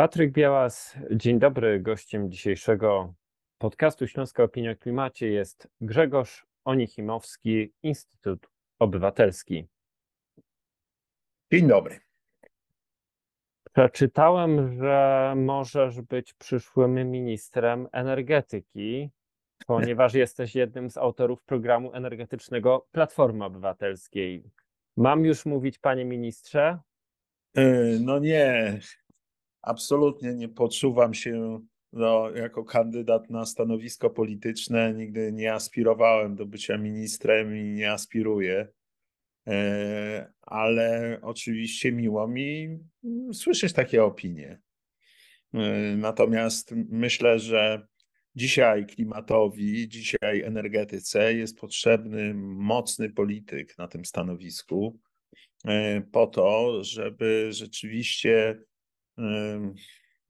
Patryk Białas, dzień dobry. Gościem dzisiejszego podcastu Śląska Opinia o Klimacie jest Grzegorz Onichimowski, Instytut Obywatelski. Dzień dobry. Przeczytałem, że możesz być przyszłym ministrem energetyki, ponieważ jesteś jednym z autorów programu energetycznego Platformy Obywatelskiej. Mam już mówić, panie ministrze? E, no nie, absolutnie nie poczuwam się no, jako kandydat na stanowisko polityczne. Nigdy nie aspirowałem do bycia ministrem i nie aspiruję. E, ale oczywiście miło mi słyszeć takie opinie. E, natomiast myślę, że dzisiaj klimatowi, dzisiaj energetyce jest potrzebny mocny polityk na tym stanowisku, e, po to, żeby rzeczywiście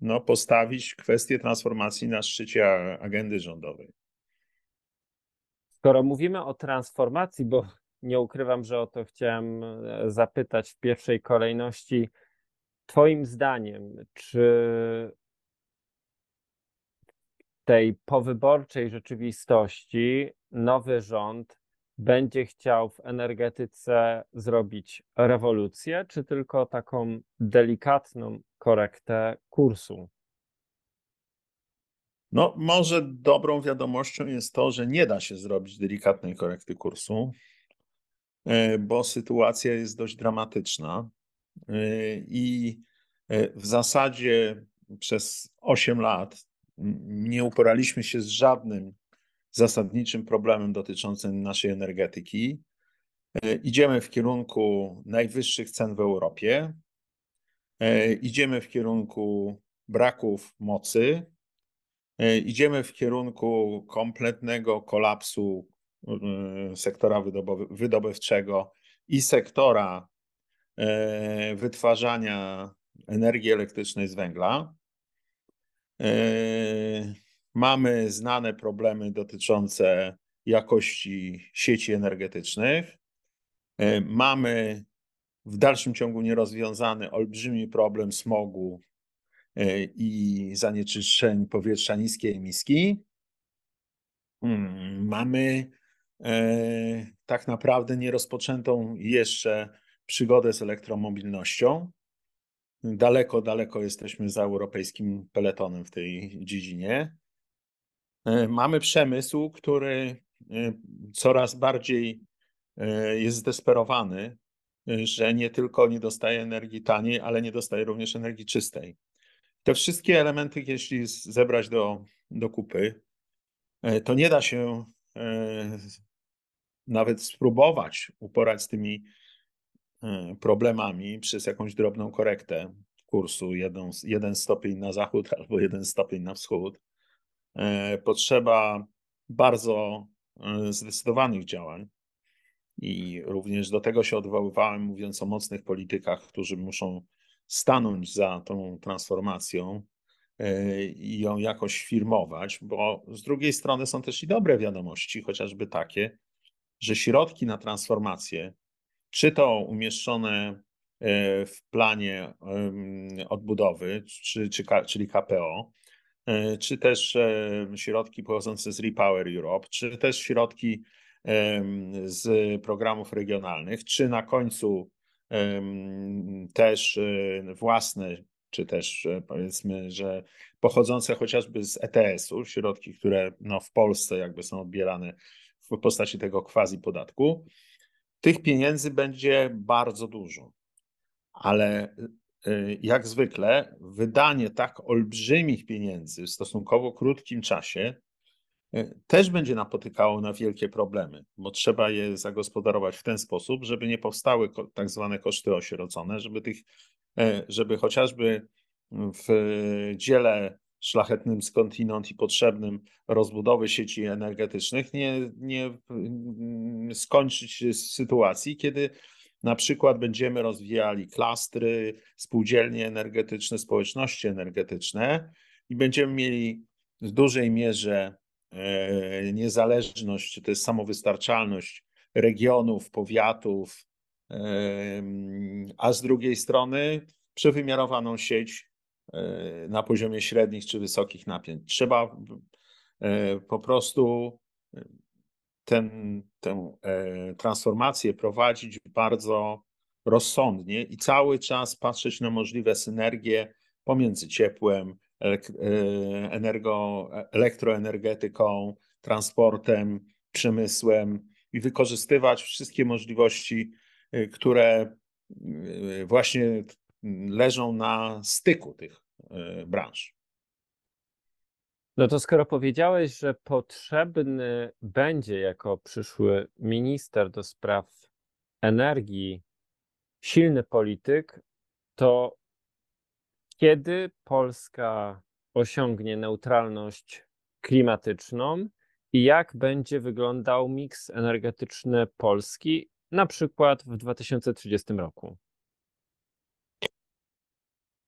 no, postawić kwestię transformacji na szczycie agendy rządowej. Skoro mówimy o transformacji, bo nie ukrywam, że o to chciałem e, zapytać w pierwszej kolejności. Twoim zdaniem, czy w tej powyborczej rzeczywistości nowy rząd będzie chciał w energetyce zrobić rewolucję, czy tylko taką delikatną korektę kursu? No, może dobrą wiadomością jest to, że nie da się zrobić delikatnej korekty kursu, e, bo sytuacja jest dość dramatyczna e, i e, w zasadzie przez 8 lat nie uporaliśmy się z żadnym zasadniczym problemem dotyczącym naszej energetyki. Idziemy w kierunku najwyższych cen w Europie, idziemy w kierunku braków mocy, idziemy w kierunku kompletnego kolapsu sektora wydobywczego i sektora e, wytwarzania energii elektrycznej z węgla. E, mamy znane problemy dotyczące jakości sieci energetycznych. E, mamy w dalszym ciągu nierozwiązany olbrzymi problem smogu i zanieczyszczeń powietrza niskiej emisji. Hmm, mamy E, tak naprawdę nierozpoczętą jeszcze przygodę z elektromobilnością. Daleko, daleko jesteśmy za europejskim peletonem w tej dziedzinie. E, mamy przemysł, który e, coraz bardziej jest zdesperowany, że nie tylko nie dostaje energii taniej, ale nie dostaje również energii czystej. Te wszystkie elementy, jeśli zebrać do, do kupy, to nie da się nawet spróbować uporać z tymi e, problemami przez jakąś drobną korektę kursu, jeden, jeden stopień na zachód albo jeden stopień na wschód, e, potrzeba bardzo e, zdecydowanych działań. I również do tego się odwoływałem, mówiąc o mocnych politykach, którzy muszą stanąć za tą transformacją i ją jakoś firmować, bo z drugiej strony są też i dobre wiadomości, chociażby takie, że środki na transformację, czy to umieszczone e, w planie odbudowy, czy, czy, czyli KPO, e, czy też e, środki pochodzące z Repower Europe, czy też środki z programów regionalnych, czy na końcu też własne, czy też powiedzmy, że pochodzące chociażby z ETS-u, środki, które no w Polsce jakby są odbierane w postaci tego quasi podatku. Tych pieniędzy będzie bardzo dużo, ale jak zwykle wydanie tak olbrzymich pieniędzy w stosunkowo krótkim czasie y, też będzie napotykało na wielkie problemy, bo trzeba je zagospodarować w ten sposób, żeby nie powstały tak zwane koszty osierocone, żeby tych, y, żeby chociażby w dziele szlachetnym skądinąd i potrzebnym rozbudowy sieci energetycznych, nie, nie skończyć sytuacji, kiedy na przykład będziemy rozwijali klastry, spółdzielnie energetyczne, społeczności energetyczne i będziemy mieli w dużej mierze e, niezależność, czy też samowystarczalność regionów, powiatów, a z drugiej strony przewymiarowaną sieć na poziomie średnich czy wysokich napięć. Trzeba po prostu ten, tę transformację prowadzić bardzo rozsądnie i cały czas patrzeć na możliwe synergie pomiędzy ciepłem, energo, elektroenergetyką, transportem, przemysłem i wykorzystywać wszystkie możliwości, które właśnie leżą na styku tych branż. No to skoro powiedziałeś, że potrzebny będzie jako przyszły minister do spraw energii silny polityk, to kiedy Polska osiągnie neutralność klimatyczną i jak będzie wyglądał miks energetyczny Polski, na przykład w 2030 roku?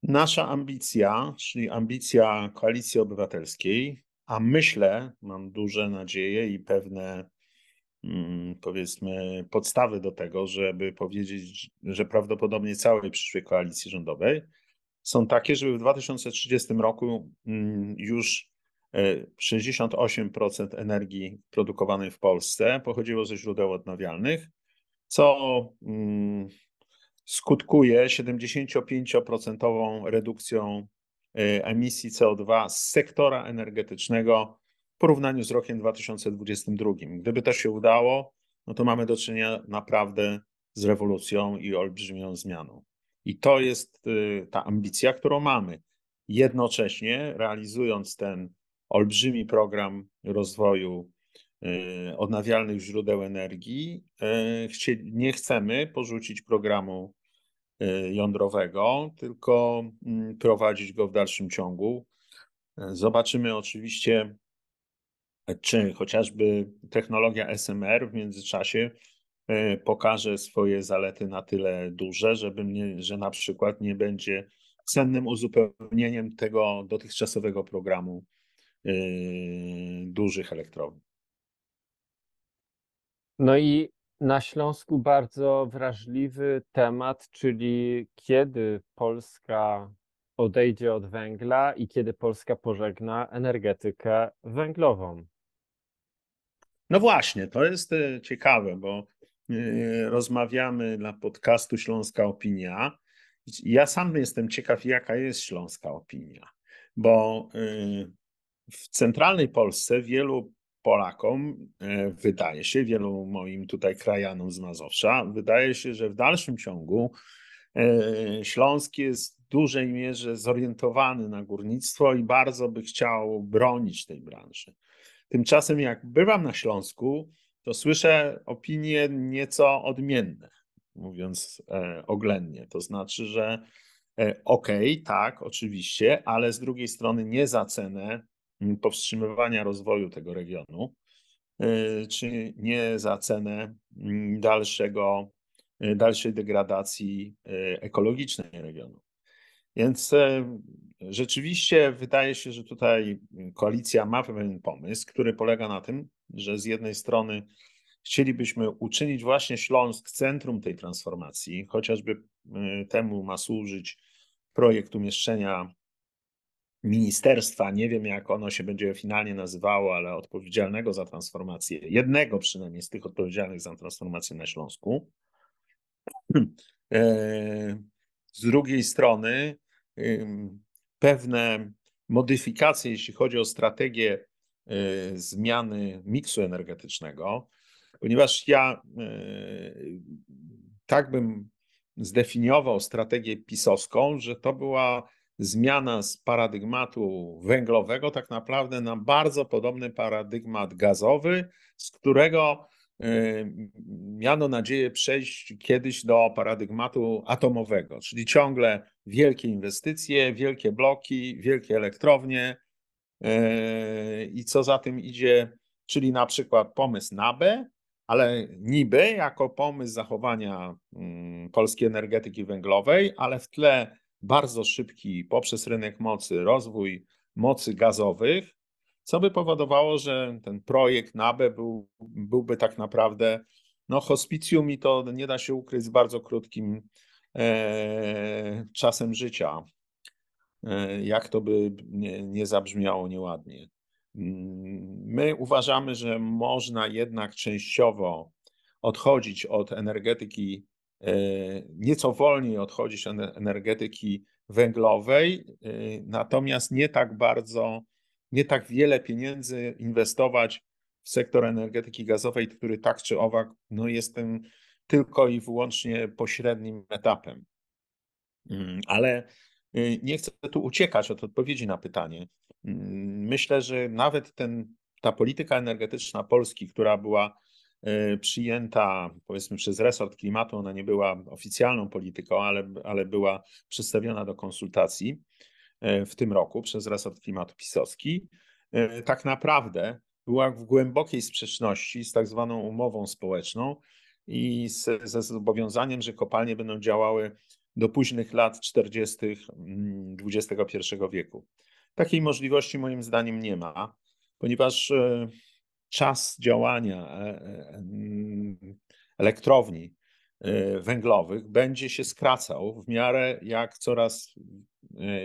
Nasza ambicja, czyli ambicja Koalicji Obywatelskiej, a myślę, mam duże nadzieje i pewne, mm, powiedzmy, podstawy do tego, żeby powiedzieć, że prawdopodobnie całej przyszłej koalicji rządowej są takie, żeby w 2030 roku mm, już 68% e, energii produkowanej w Polsce pochodziło ze źródeł odnawialnych, co mm, skutkuje 75% redukcją e, emisji CO2 z sektora energetycznego w porównaniu z rokiem 2022. Gdyby to się udało, no to mamy do czynienia naprawdę z rewolucją i olbrzymią zmianą. I to jest y, ta ambicja, którą mamy. Jednocześnie realizując ten olbrzymi program rozwoju y, odnawialnych źródeł energii, y, nie chcemy porzucić programu jądrowego, tylko mm, prowadzić go w dalszym ciągu. Zobaczymy oczywiście, czy chociażby technologia SMR w międzyczasie E, pokaże swoje zalety na tyle duże, żeby mnie, że na przykład nie będzie cennym uzupełnieniem tego dotychczasowego programu dużych elektrowni. No i na Śląsku bardzo wrażliwy temat, czyli kiedy Polska odejdzie od węgla i kiedy Polska pożegna energetykę węglową. No właśnie, to jest e, ciekawe, bo Y, rozmawiamy dla podcastu Śląska Opinia. Ja sam jestem ciekaw, jaka jest śląska opinia, bo y, w centralnej Polsce wielu Polakom y, wydaje się, wielu moim tutaj krajanom z Mazowsza, wydaje się, że w dalszym ciągu Śląsk jest w dużej mierze zorientowany na górnictwo i bardzo by chciał bronić tej branży. Tymczasem, jak bywam na Śląsku, to słyszę opinie nieco odmienne, mówiąc e, oględnie. To znaczy, że e, okej, okay, tak, oczywiście, ale z drugiej strony nie za cenę powstrzymywania rozwoju tego regionu, e, czy nie za cenę mm, dalszego, e, dalszej degradacji e, ekologicznej regionu. Więc e, rzeczywiście wydaje się, że tutaj koalicja ma pewien pomysł, który polega na tym, że z jednej strony chcielibyśmy uczynić właśnie Śląsk centrum tej transformacji, chociażby y, temu ma służyć projekt umieszczenia ministerstwa, nie wiem jak ono się będzie finalnie nazywało, ale odpowiedzialnego za transformację, jednego przynajmniej z tych odpowiedzialnych za transformację na Śląsku. E, z drugiej strony pewne modyfikacje, jeśli chodzi o strategię Y, zmiany miksu energetycznego, ponieważ ja y, tak bym zdefiniował strategię pisowską, że to była zmiana z paradygmatu węglowego tak naprawdę na bardzo podobny paradygmat gazowy, z którego y, miano nadzieję przejść kiedyś do paradygmatu atomowego, czyli ciągle wielkie inwestycje, wielkie bloki, wielkie elektrownie, Yy, I co za tym idzie, czyli na przykład pomysł NABE, ale niby jako pomysł zachowania mm, polskiej energetyki węglowej, ale w tle bardzo szybki poprzez rynek mocy rozwój mocy gazowych, co by powodowało, że ten projekt NABE był, byłby tak naprawdę no hospicjum i to nie da się ukryć z bardzo krótkim e, czasem życia. jak to by nie, nie zabrzmiało nieładnie. Mm, my uważamy, że można jednak częściowo odchodzić od energetyki, e, nieco wolniej odchodzić od energetyki węglowej, e, natomiast nie tak bardzo, nie tak wiele pieniędzy inwestować w sektor energetyki gazowej, który tak czy owak no jest tym tylko i wyłącznie pośrednim etapem. Mm, ale e, nie chcę tu uciekać od odpowiedzi na pytanie. Mm, myślę, że nawet ten, ta polityka energetyczna Polski, która była e, przyjęta powiedzmy przez resort klimatu, ona nie była oficjalną polityką, ale, ale była przedstawiona do konsultacji e, w tym roku przez resort klimatu pisowski, e, tak naprawdę była w głębokiej sprzeczności z tak zwaną umową społeczną i z, ze zobowiązaniem, że kopalnie będą działały do późnych lat 40. XXI mm, wieku. Takiej możliwości moim zdaniem nie ma, ponieważ czas działania e, e, elektrowni węglowych będzie się skracał w miarę jak coraz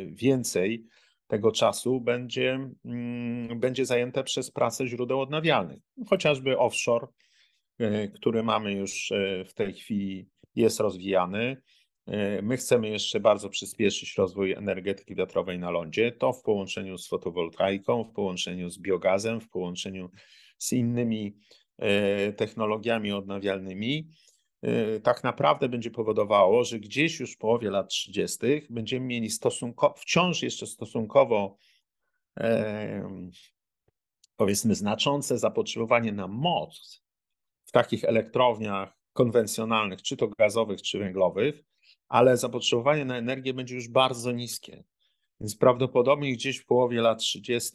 więcej tego czasu będzie, mm, będzie zajęte przez pracę źródeł odnawialnych. Chociażby offshore, który mamy już w tej chwili, jest rozwijany. E, my chcemy jeszcze bardzo przyspieszyć rozwój energetyki wiatrowej na lądzie. To w połączeniu z fotowoltaiką, w połączeniu z biogazem, w połączeniu z innymi e, technologiami odnawialnymi, e, tak naprawdę będzie powodowało, że gdzieś już w połowie lat 30. będziemy mieli stosunkowo, wciąż jeszcze stosunkowo powiedzmy znaczące zapotrzebowanie na moc w takich elektrowniach konwencjonalnych, czy to gazowych, czy węglowych, ale zapotrzebowanie na energię będzie już bardzo niskie. Więc prawdopodobnie gdzieś w połowie lat 30.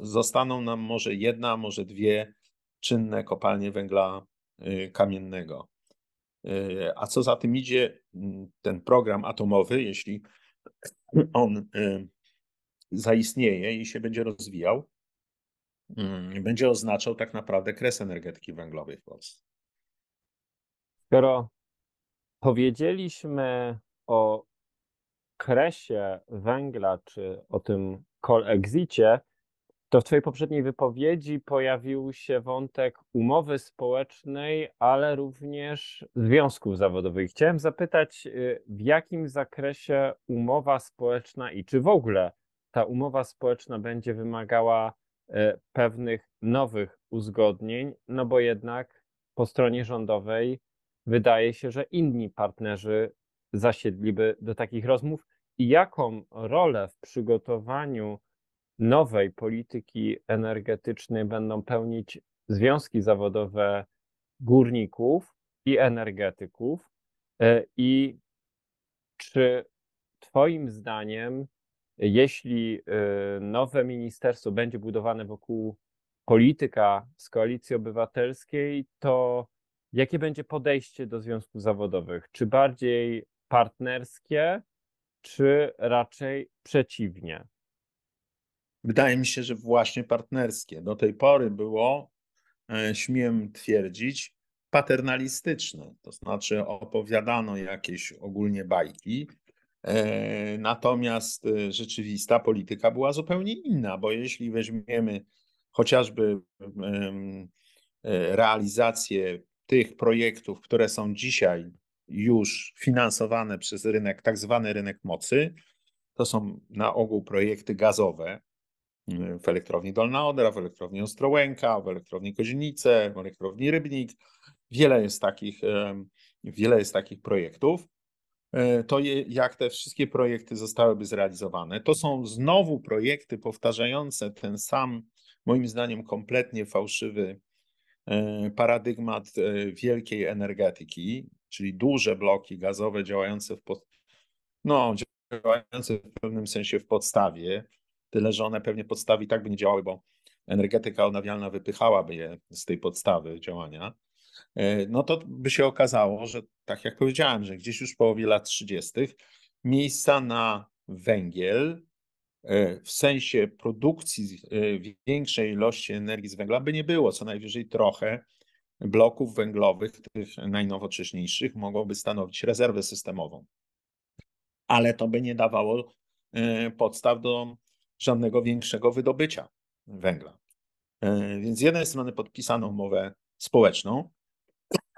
zostaną nam może jedna, może dwie czynne kopalnie węgla y, kamiennego. Y, a co za tym idzie, mm, ten program atomowy, jeśli on y, zaistnieje i się będzie rozwijał, mm, będzie oznaczał tak naprawdę kres energetyki węglowej w Polsce. Skoro powiedzieliśmy o kresie węgla, czy o tym coal-exicie, to w Twojej poprzedniej wypowiedzi pojawił się wątek umowy społecznej, ale również związków zawodowych. Chciałem zapytać, y, w jakim zakresie umowa społeczna i czy w ogóle ta umowa społeczna będzie wymagała y, pewnych nowych uzgodnień, no bo jednak po stronie rządowej wydaje się, że inni partnerzy zasiedliby do takich rozmów i jaką rolę w przygotowaniu nowej polityki energetycznej będą pełnić związki zawodowe górników i energetyków e, i czy Twoim zdaniem, jeśli e, nowe ministerstwo będzie budowane wokół polityka z koalicji obywatelskiej, to Jakie będzie podejście do związków zawodowych? Czy bardziej partnerskie, czy raczej przeciwnie? Wydaje mi się, że właśnie partnerskie. Do tej pory było, e, śmiem twierdzić, paternalistyczne. To znaczy opowiadano jakieś ogólnie bajki, e, natomiast e, rzeczywista polityka była zupełnie inna, bo jeśli weźmiemy chociażby realizację tych projektów, które są dzisiaj już finansowane przez rynek, tak zwany rynek mocy, to są na ogół projekty gazowe w elektrowni Dolna Odra, w elektrowni Ostrołęka, w elektrowni Kozienice, w elektrowni Rybnik. Wiele jest takich, wiele jest takich projektów. E, to jak te wszystkie projekty zostałyby zrealizowane, to są znowu projekty powtarzające ten sam, moim zdaniem, kompletnie fałszywy E, paradygmat e, wielkiej energetyki, czyli duże bloki gazowe działające w, pod, no, działające w pewnym sensie w podstawie, tyle że one pewnie podstawi tak by nie działały, bo energetyka odnawialna wypychałaby je z tej podstawy działania, e, no to by się okazało, że tak jak powiedziałem, że gdzieś już w połowie lat 30. miejsca na węgiel E, w sensie produkcji e, większej ilości energii z węgla by nie było, co najwyżej trochę bloków węglowych, tych najnowocześniejszych, mogłoby stanowić rezerwę systemową. Ale to by nie dawało podstaw do żadnego większego wydobycia węgla. Więc z jednej strony podpisano umowę społeczną,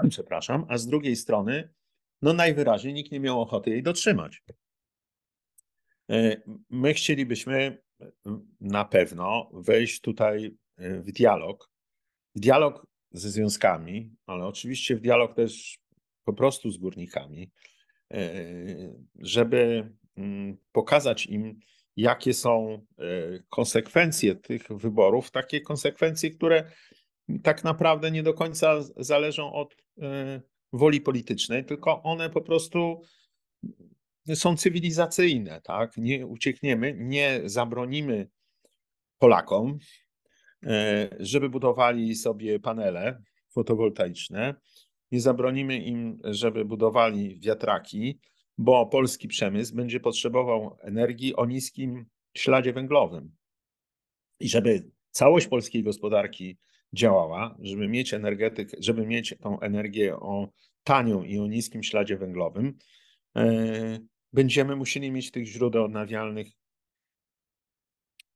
przepraszam, a z drugiej strony, no najwyraźniej nikt nie miał ochoty jej dotrzymać. My chcielibyśmy na pewno wejść tutaj w dialog, w dialog ze związkami, ale oczywiście w dialog też po prostu z górnikami, żeby mm, pokazać im, jakie są konsekwencje tych wyborów, takie konsekwencje, które tak naprawdę nie do końca zależą od e, woli politycznej, tylko one po prostu są cywilizacyjne, tak? Nie uciekniemy, nie zabronimy Polakom, e, żeby budowali sobie panele fotowoltaiczne, nie zabronimy im, żeby budowali wiatraki, bo polski przemysł będzie potrzebował energii o niskim śladzie węglowym. I żeby całość polskiej gospodarki działała, żeby mieć energetyk, żeby mieć tą energię o tanią i o niskim śladzie węglowym, e, będziemy musieli mieć tych źródeł odnawialnych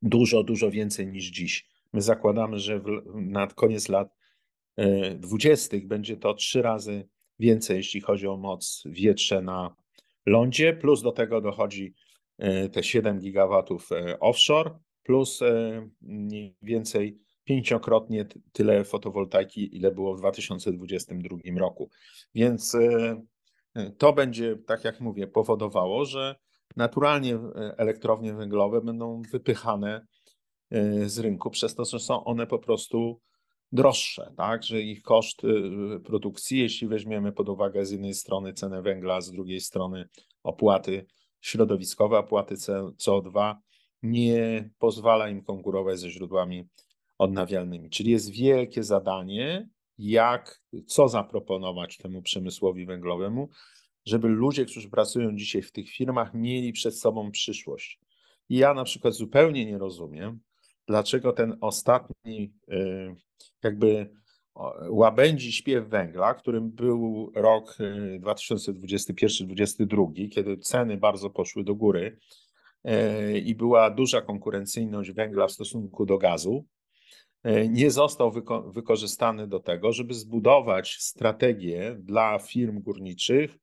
dużo, dużo więcej niż dziś. My zakładamy, że w, na koniec lat e, dwudziestych będzie to trzy razy więcej, jeśli chodzi o moc wietrze na lądzie, plus do tego dochodzi e, te 7 gigawatów offshore, plus mniej więcej pięciokrotnie tyle fotowoltaiki, ile było w 2022 roku. Więc e, e, to będzie, tak jak mówię, powodowało, że naturalnie e, elektrownie węglowe będą wypychane z rynku przez to, że są one po prostu droższe, tak, że ich koszt produkcji, jeśli weźmiemy pod uwagę z jednej strony cenę węgla, z drugiej strony opłaty środowiskowe, opłaty CO2, nie pozwala im konkurować ze źródłami odnawialnymi. Czyli jest wielkie zadanie, jak, co zaproponować temu przemysłowi węglowemu, żeby ludzie, którzy pracują dzisiaj w tych firmach, mieli przed sobą przyszłość. I ja na przykład zupełnie nie rozumiem, dlaczego ten ostatni, y, jakby łabędzi śpiew węgla, którym był rok 2021-2022, y, kiedy ceny bardzo poszły do góry y, i była duża konkurencyjność węgla w stosunku do gazu, nie został wyko wykorzystany do tego, żeby zbudować strategię dla firm górniczych,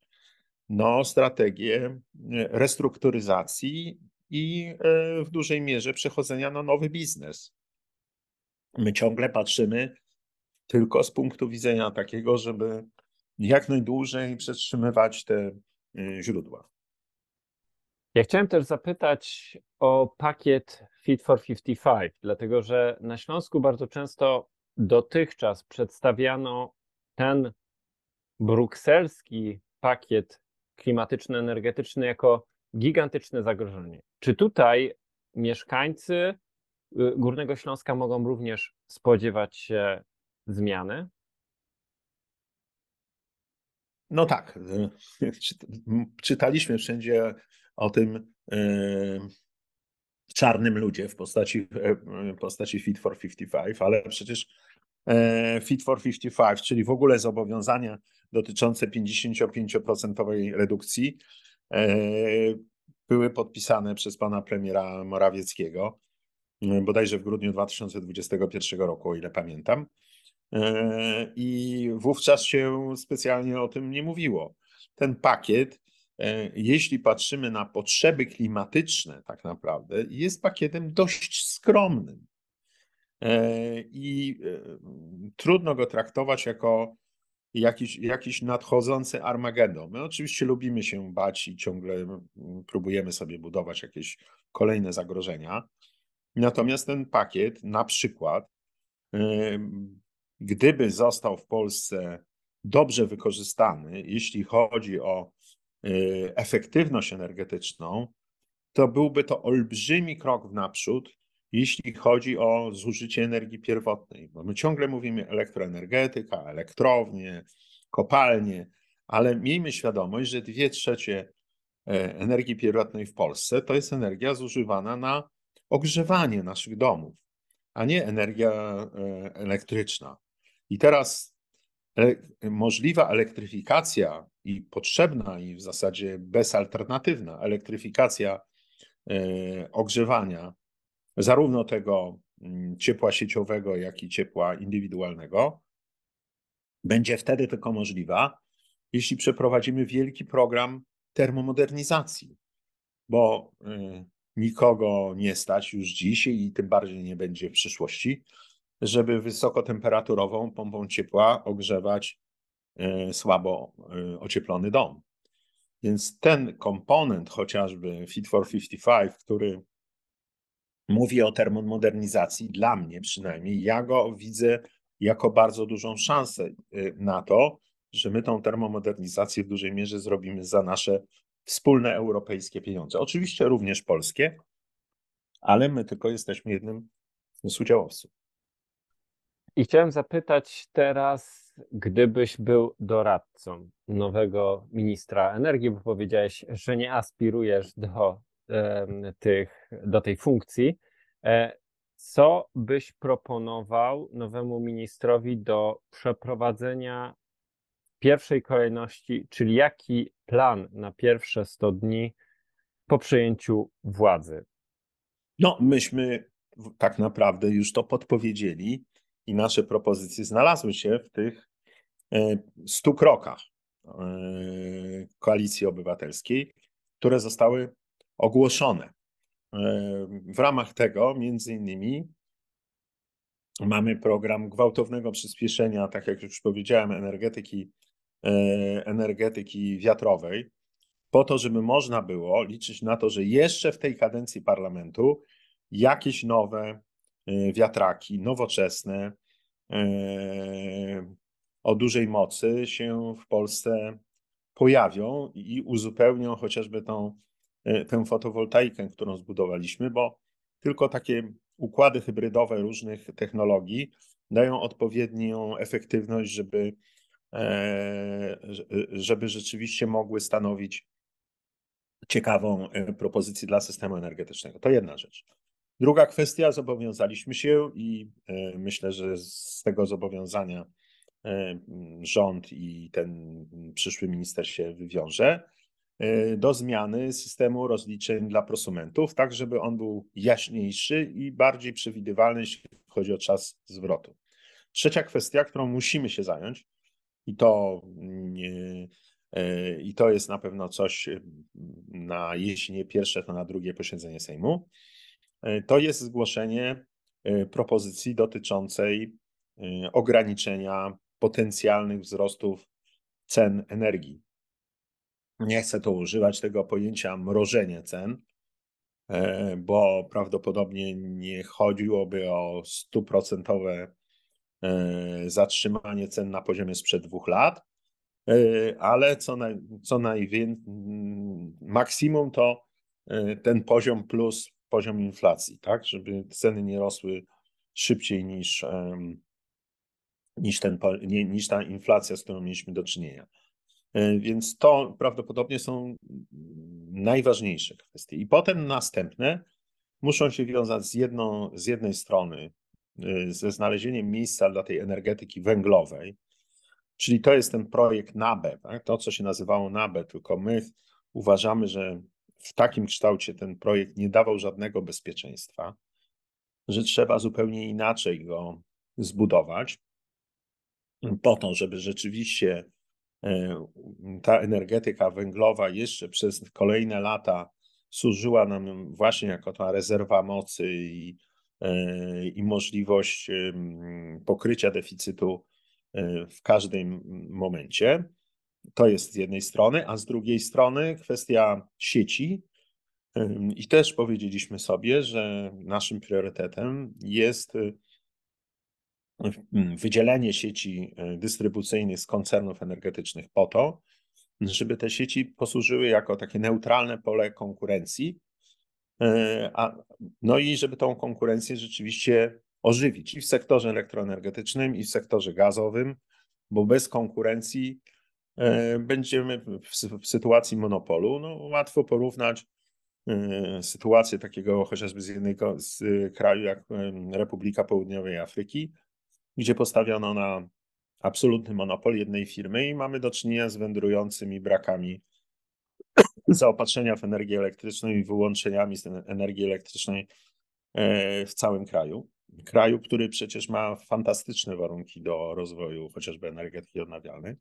no, strategię restrukturyzacji i e, w dużej mierze przechodzenia na nowy biznes. My ciągle patrzymy tylko z punktu widzenia takiego, żeby jak najdłużej przetrzymywać te źródła. Ja chciałem też zapytać o pakiet Fit for 55, dlatego że na Śląsku bardzo często dotychczas przedstawiano ten brukselski pakiet klimatyczno-energetyczny jako gigantyczne zagrożenie. Czy tutaj mieszkańcy y, Górnego Śląska mogą również spodziewać się zmiany? No tak. Czytaliśmy wszędzie o tym czarnym ludzie w postaci, postaci Fit for 55, ale przecież e, Fit for 55, czyli w ogóle zobowiązania dotyczące 55% redukcji, były podpisane przez pana premiera Morawieckiego, e, bodajże w grudniu 2021 roku, o ile pamiętam. I wówczas się specjalnie o tym nie mówiło. Ten pakiet E, jeśli patrzymy na potrzeby klimatyczne, tak naprawdę, jest pakietem dość skromnym. E, I e, trudno go traktować jako jakiś, jakiś nadchodzący Armagedon. My oczywiście lubimy się bać i ciągle próbujemy sobie budować jakieś kolejne zagrożenia. Natomiast ten pakiet, na przykład, gdyby został w Polsce dobrze wykorzystany, jeśli chodzi o Y, efektywność energetyczną, to byłby to olbrzymi krok w naprzód, jeśli chodzi o zużycie energii pierwotnej. Bo my ciągle mówimy elektroenergetyka, elektrownie, kopalnie, ale miejmy świadomość, że dwie trzecie e, energii pierwotnej w Polsce to jest energia zużywana na ogrzewanie naszych domów, a nie energia e, elektryczna. I teraz możliwa elektryfikacja i potrzebna i w zasadzie bezalternatywna elektryfikacja ogrzewania, zarówno tego mm, ciepła sieciowego, jak i ciepła indywidualnego, będzie wtedy tylko możliwa, jeśli przeprowadzimy wielki program termomodernizacji, bo y, nikogo nie stać już dziś i tym bardziej nie będzie w przyszłości, żeby wysokotemperaturową pompą ciepła ogrzewać y, słabo y, ocieplony dom. Więc ten komponent, chociażby Fit for 55, który mówi o termomodernizacji, dla mnie przynajmniej, ja go widzę jako bardzo dużą szansę na to, że my tą termomodernizację w dużej mierze zrobimy za nasze wspólne europejskie pieniądze. Oczywiście również polskie, ale my tylko jesteśmy jednym z udziałowców. I chciałem zapytać teraz, gdybyś był doradcą nowego ministra energii, bo powiedziałeś, że nie aspirujesz do, tych, do tej funkcji. E, co byś proponował nowemu ministrowi do przeprowadzenia pierwszej kolejności, czyli jaki plan na pierwsze 100 dni po przejęciu władzy? No, myśmy tak naprawdę już to podpowiedzieli i nasze propozycje znalazły się w tych 100 e, krokach e, Koalicji Obywatelskiej, które zostały ogłoszone. E, w ramach tego, między innymi, mamy program gwałtownego przyspieszenia, tak jak już powiedziałem, energetyki E, energetyki wiatrowej, po to, żeby można było liczyć na to, że jeszcze w tej kadencji parlamentu jakieś nowe e, wiatraki, nowoczesne, o dużej mocy się w Polsce pojawią i uzupełnią chociażby tą, tę fotowoltaikę, którą zbudowaliśmy, bo tylko takie układy hybrydowe różnych technologii dają odpowiednią efektywność, żeby E, żeby rzeczywiście mogły stanowić ciekawą e, propozycję dla systemu energetycznego. To jedna rzecz. Druga kwestia, zobowiązaliśmy się i e, myślę, że z tego zobowiązania rząd i ten przyszły minister się wywiąże, do zmiany systemu rozliczeń dla prosumentów, tak żeby on był jaśniejszy i bardziej przewidywalny, jeśli chodzi o czas zwrotu. Trzecia kwestia, którą musimy się zająć, i to, nie, e, I to jest na pewno coś na, jeśli nie pierwsze, to na drugie posiedzenie Sejmu. E, to jest zgłoszenie e, propozycji dotyczącej ograniczenia potencjalnych wzrostów cen energii. Nie chcę tu używać tego pojęcia mrożenie cen, bo prawdopodobnie nie chodziłoby o stuprocentowe E, zatrzymanie cen na poziomie sprzed dwóch lat, e, ale co, naj, co najwięcej, maksimum to e, ten poziom plus poziom inflacji, tak, żeby ceny nie rosły szybciej niż, niż, ten, niż ta inflacja, z którą mieliśmy do czynienia. Więc to prawdopodobnie są najważniejsze kwestie. I potem następne muszą się wiązać z, jedną, z jednej strony Y, ze znalezieniem miejsca dla tej energetyki węglowej, czyli to jest ten projekt NABE, tak? to co się nazywało NABE, tylko my uważamy, że w takim kształcie ten projekt nie dawał żadnego bezpieczeństwa, że trzeba zupełnie inaczej go zbudować, po to, żeby rzeczywiście ta energetyka węglowa jeszcze przez kolejne lata służyła nam właśnie jako ta rezerwa mocy i E, i możliwość pokrycia deficytu e, w każdym momencie. To jest z jednej strony, a z drugiej strony kwestia sieci. I też powiedzieliśmy sobie, że naszym priorytetem jest wydzielenie sieci dystrybucyjnych z koncernów energetycznych po to, żeby te sieci posłużyły jako takie neutralne pole konkurencji E, a, no i żeby tą konkurencję rzeczywiście ożywić i w sektorze elektroenergetycznym, i w sektorze gazowym, bo bez konkurencji e, będziemy w, sytuacji monopolu. No, łatwo porównać e, sytuację takiego chociażby z jednego z kraju jak Republika Południowej Afryki, gdzie postawiono na absolutny monopol jednej firmy i mamy do czynienia z wędrującymi brakami zaopatrzenia w energię elektryczną i wyłączeniami z energii elektrycznej e, w całym kraju. Kraju, który przecież ma fantastyczne warunki do rozwoju chociażby energetyki odnawialnej.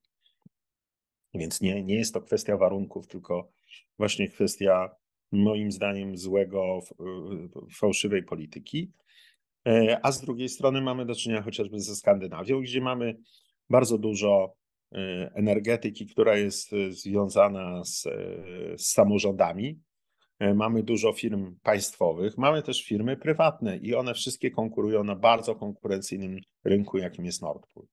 Więc nie, nie jest to kwestia warunków, tylko właśnie kwestia, moim zdaniem, złego, fałszywej polityki. E, a z drugiej strony mamy do czynienia chociażby ze Skandynawią, gdzie mamy bardzo dużo e, energetyki, która jest e, związana z, z samorządami. Mamy dużo firm państwowych, mamy też firmy prywatne i one wszystkie konkurują na bardzo konkurencyjnym rynku, jakim jest Nord Pool.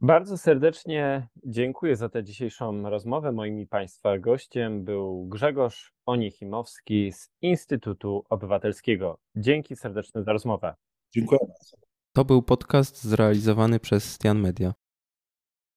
Bardzo serdecznie dziękuję za tę dzisiejszą rozmowę. Moim i Państwa gościem był Grzegorz Onichimowski z Instytutu Obywatelskiego. Dzięki serdeczne za rozmowę. Dziękuję bardzo. To był podcast zrealizowany przez Stian Media.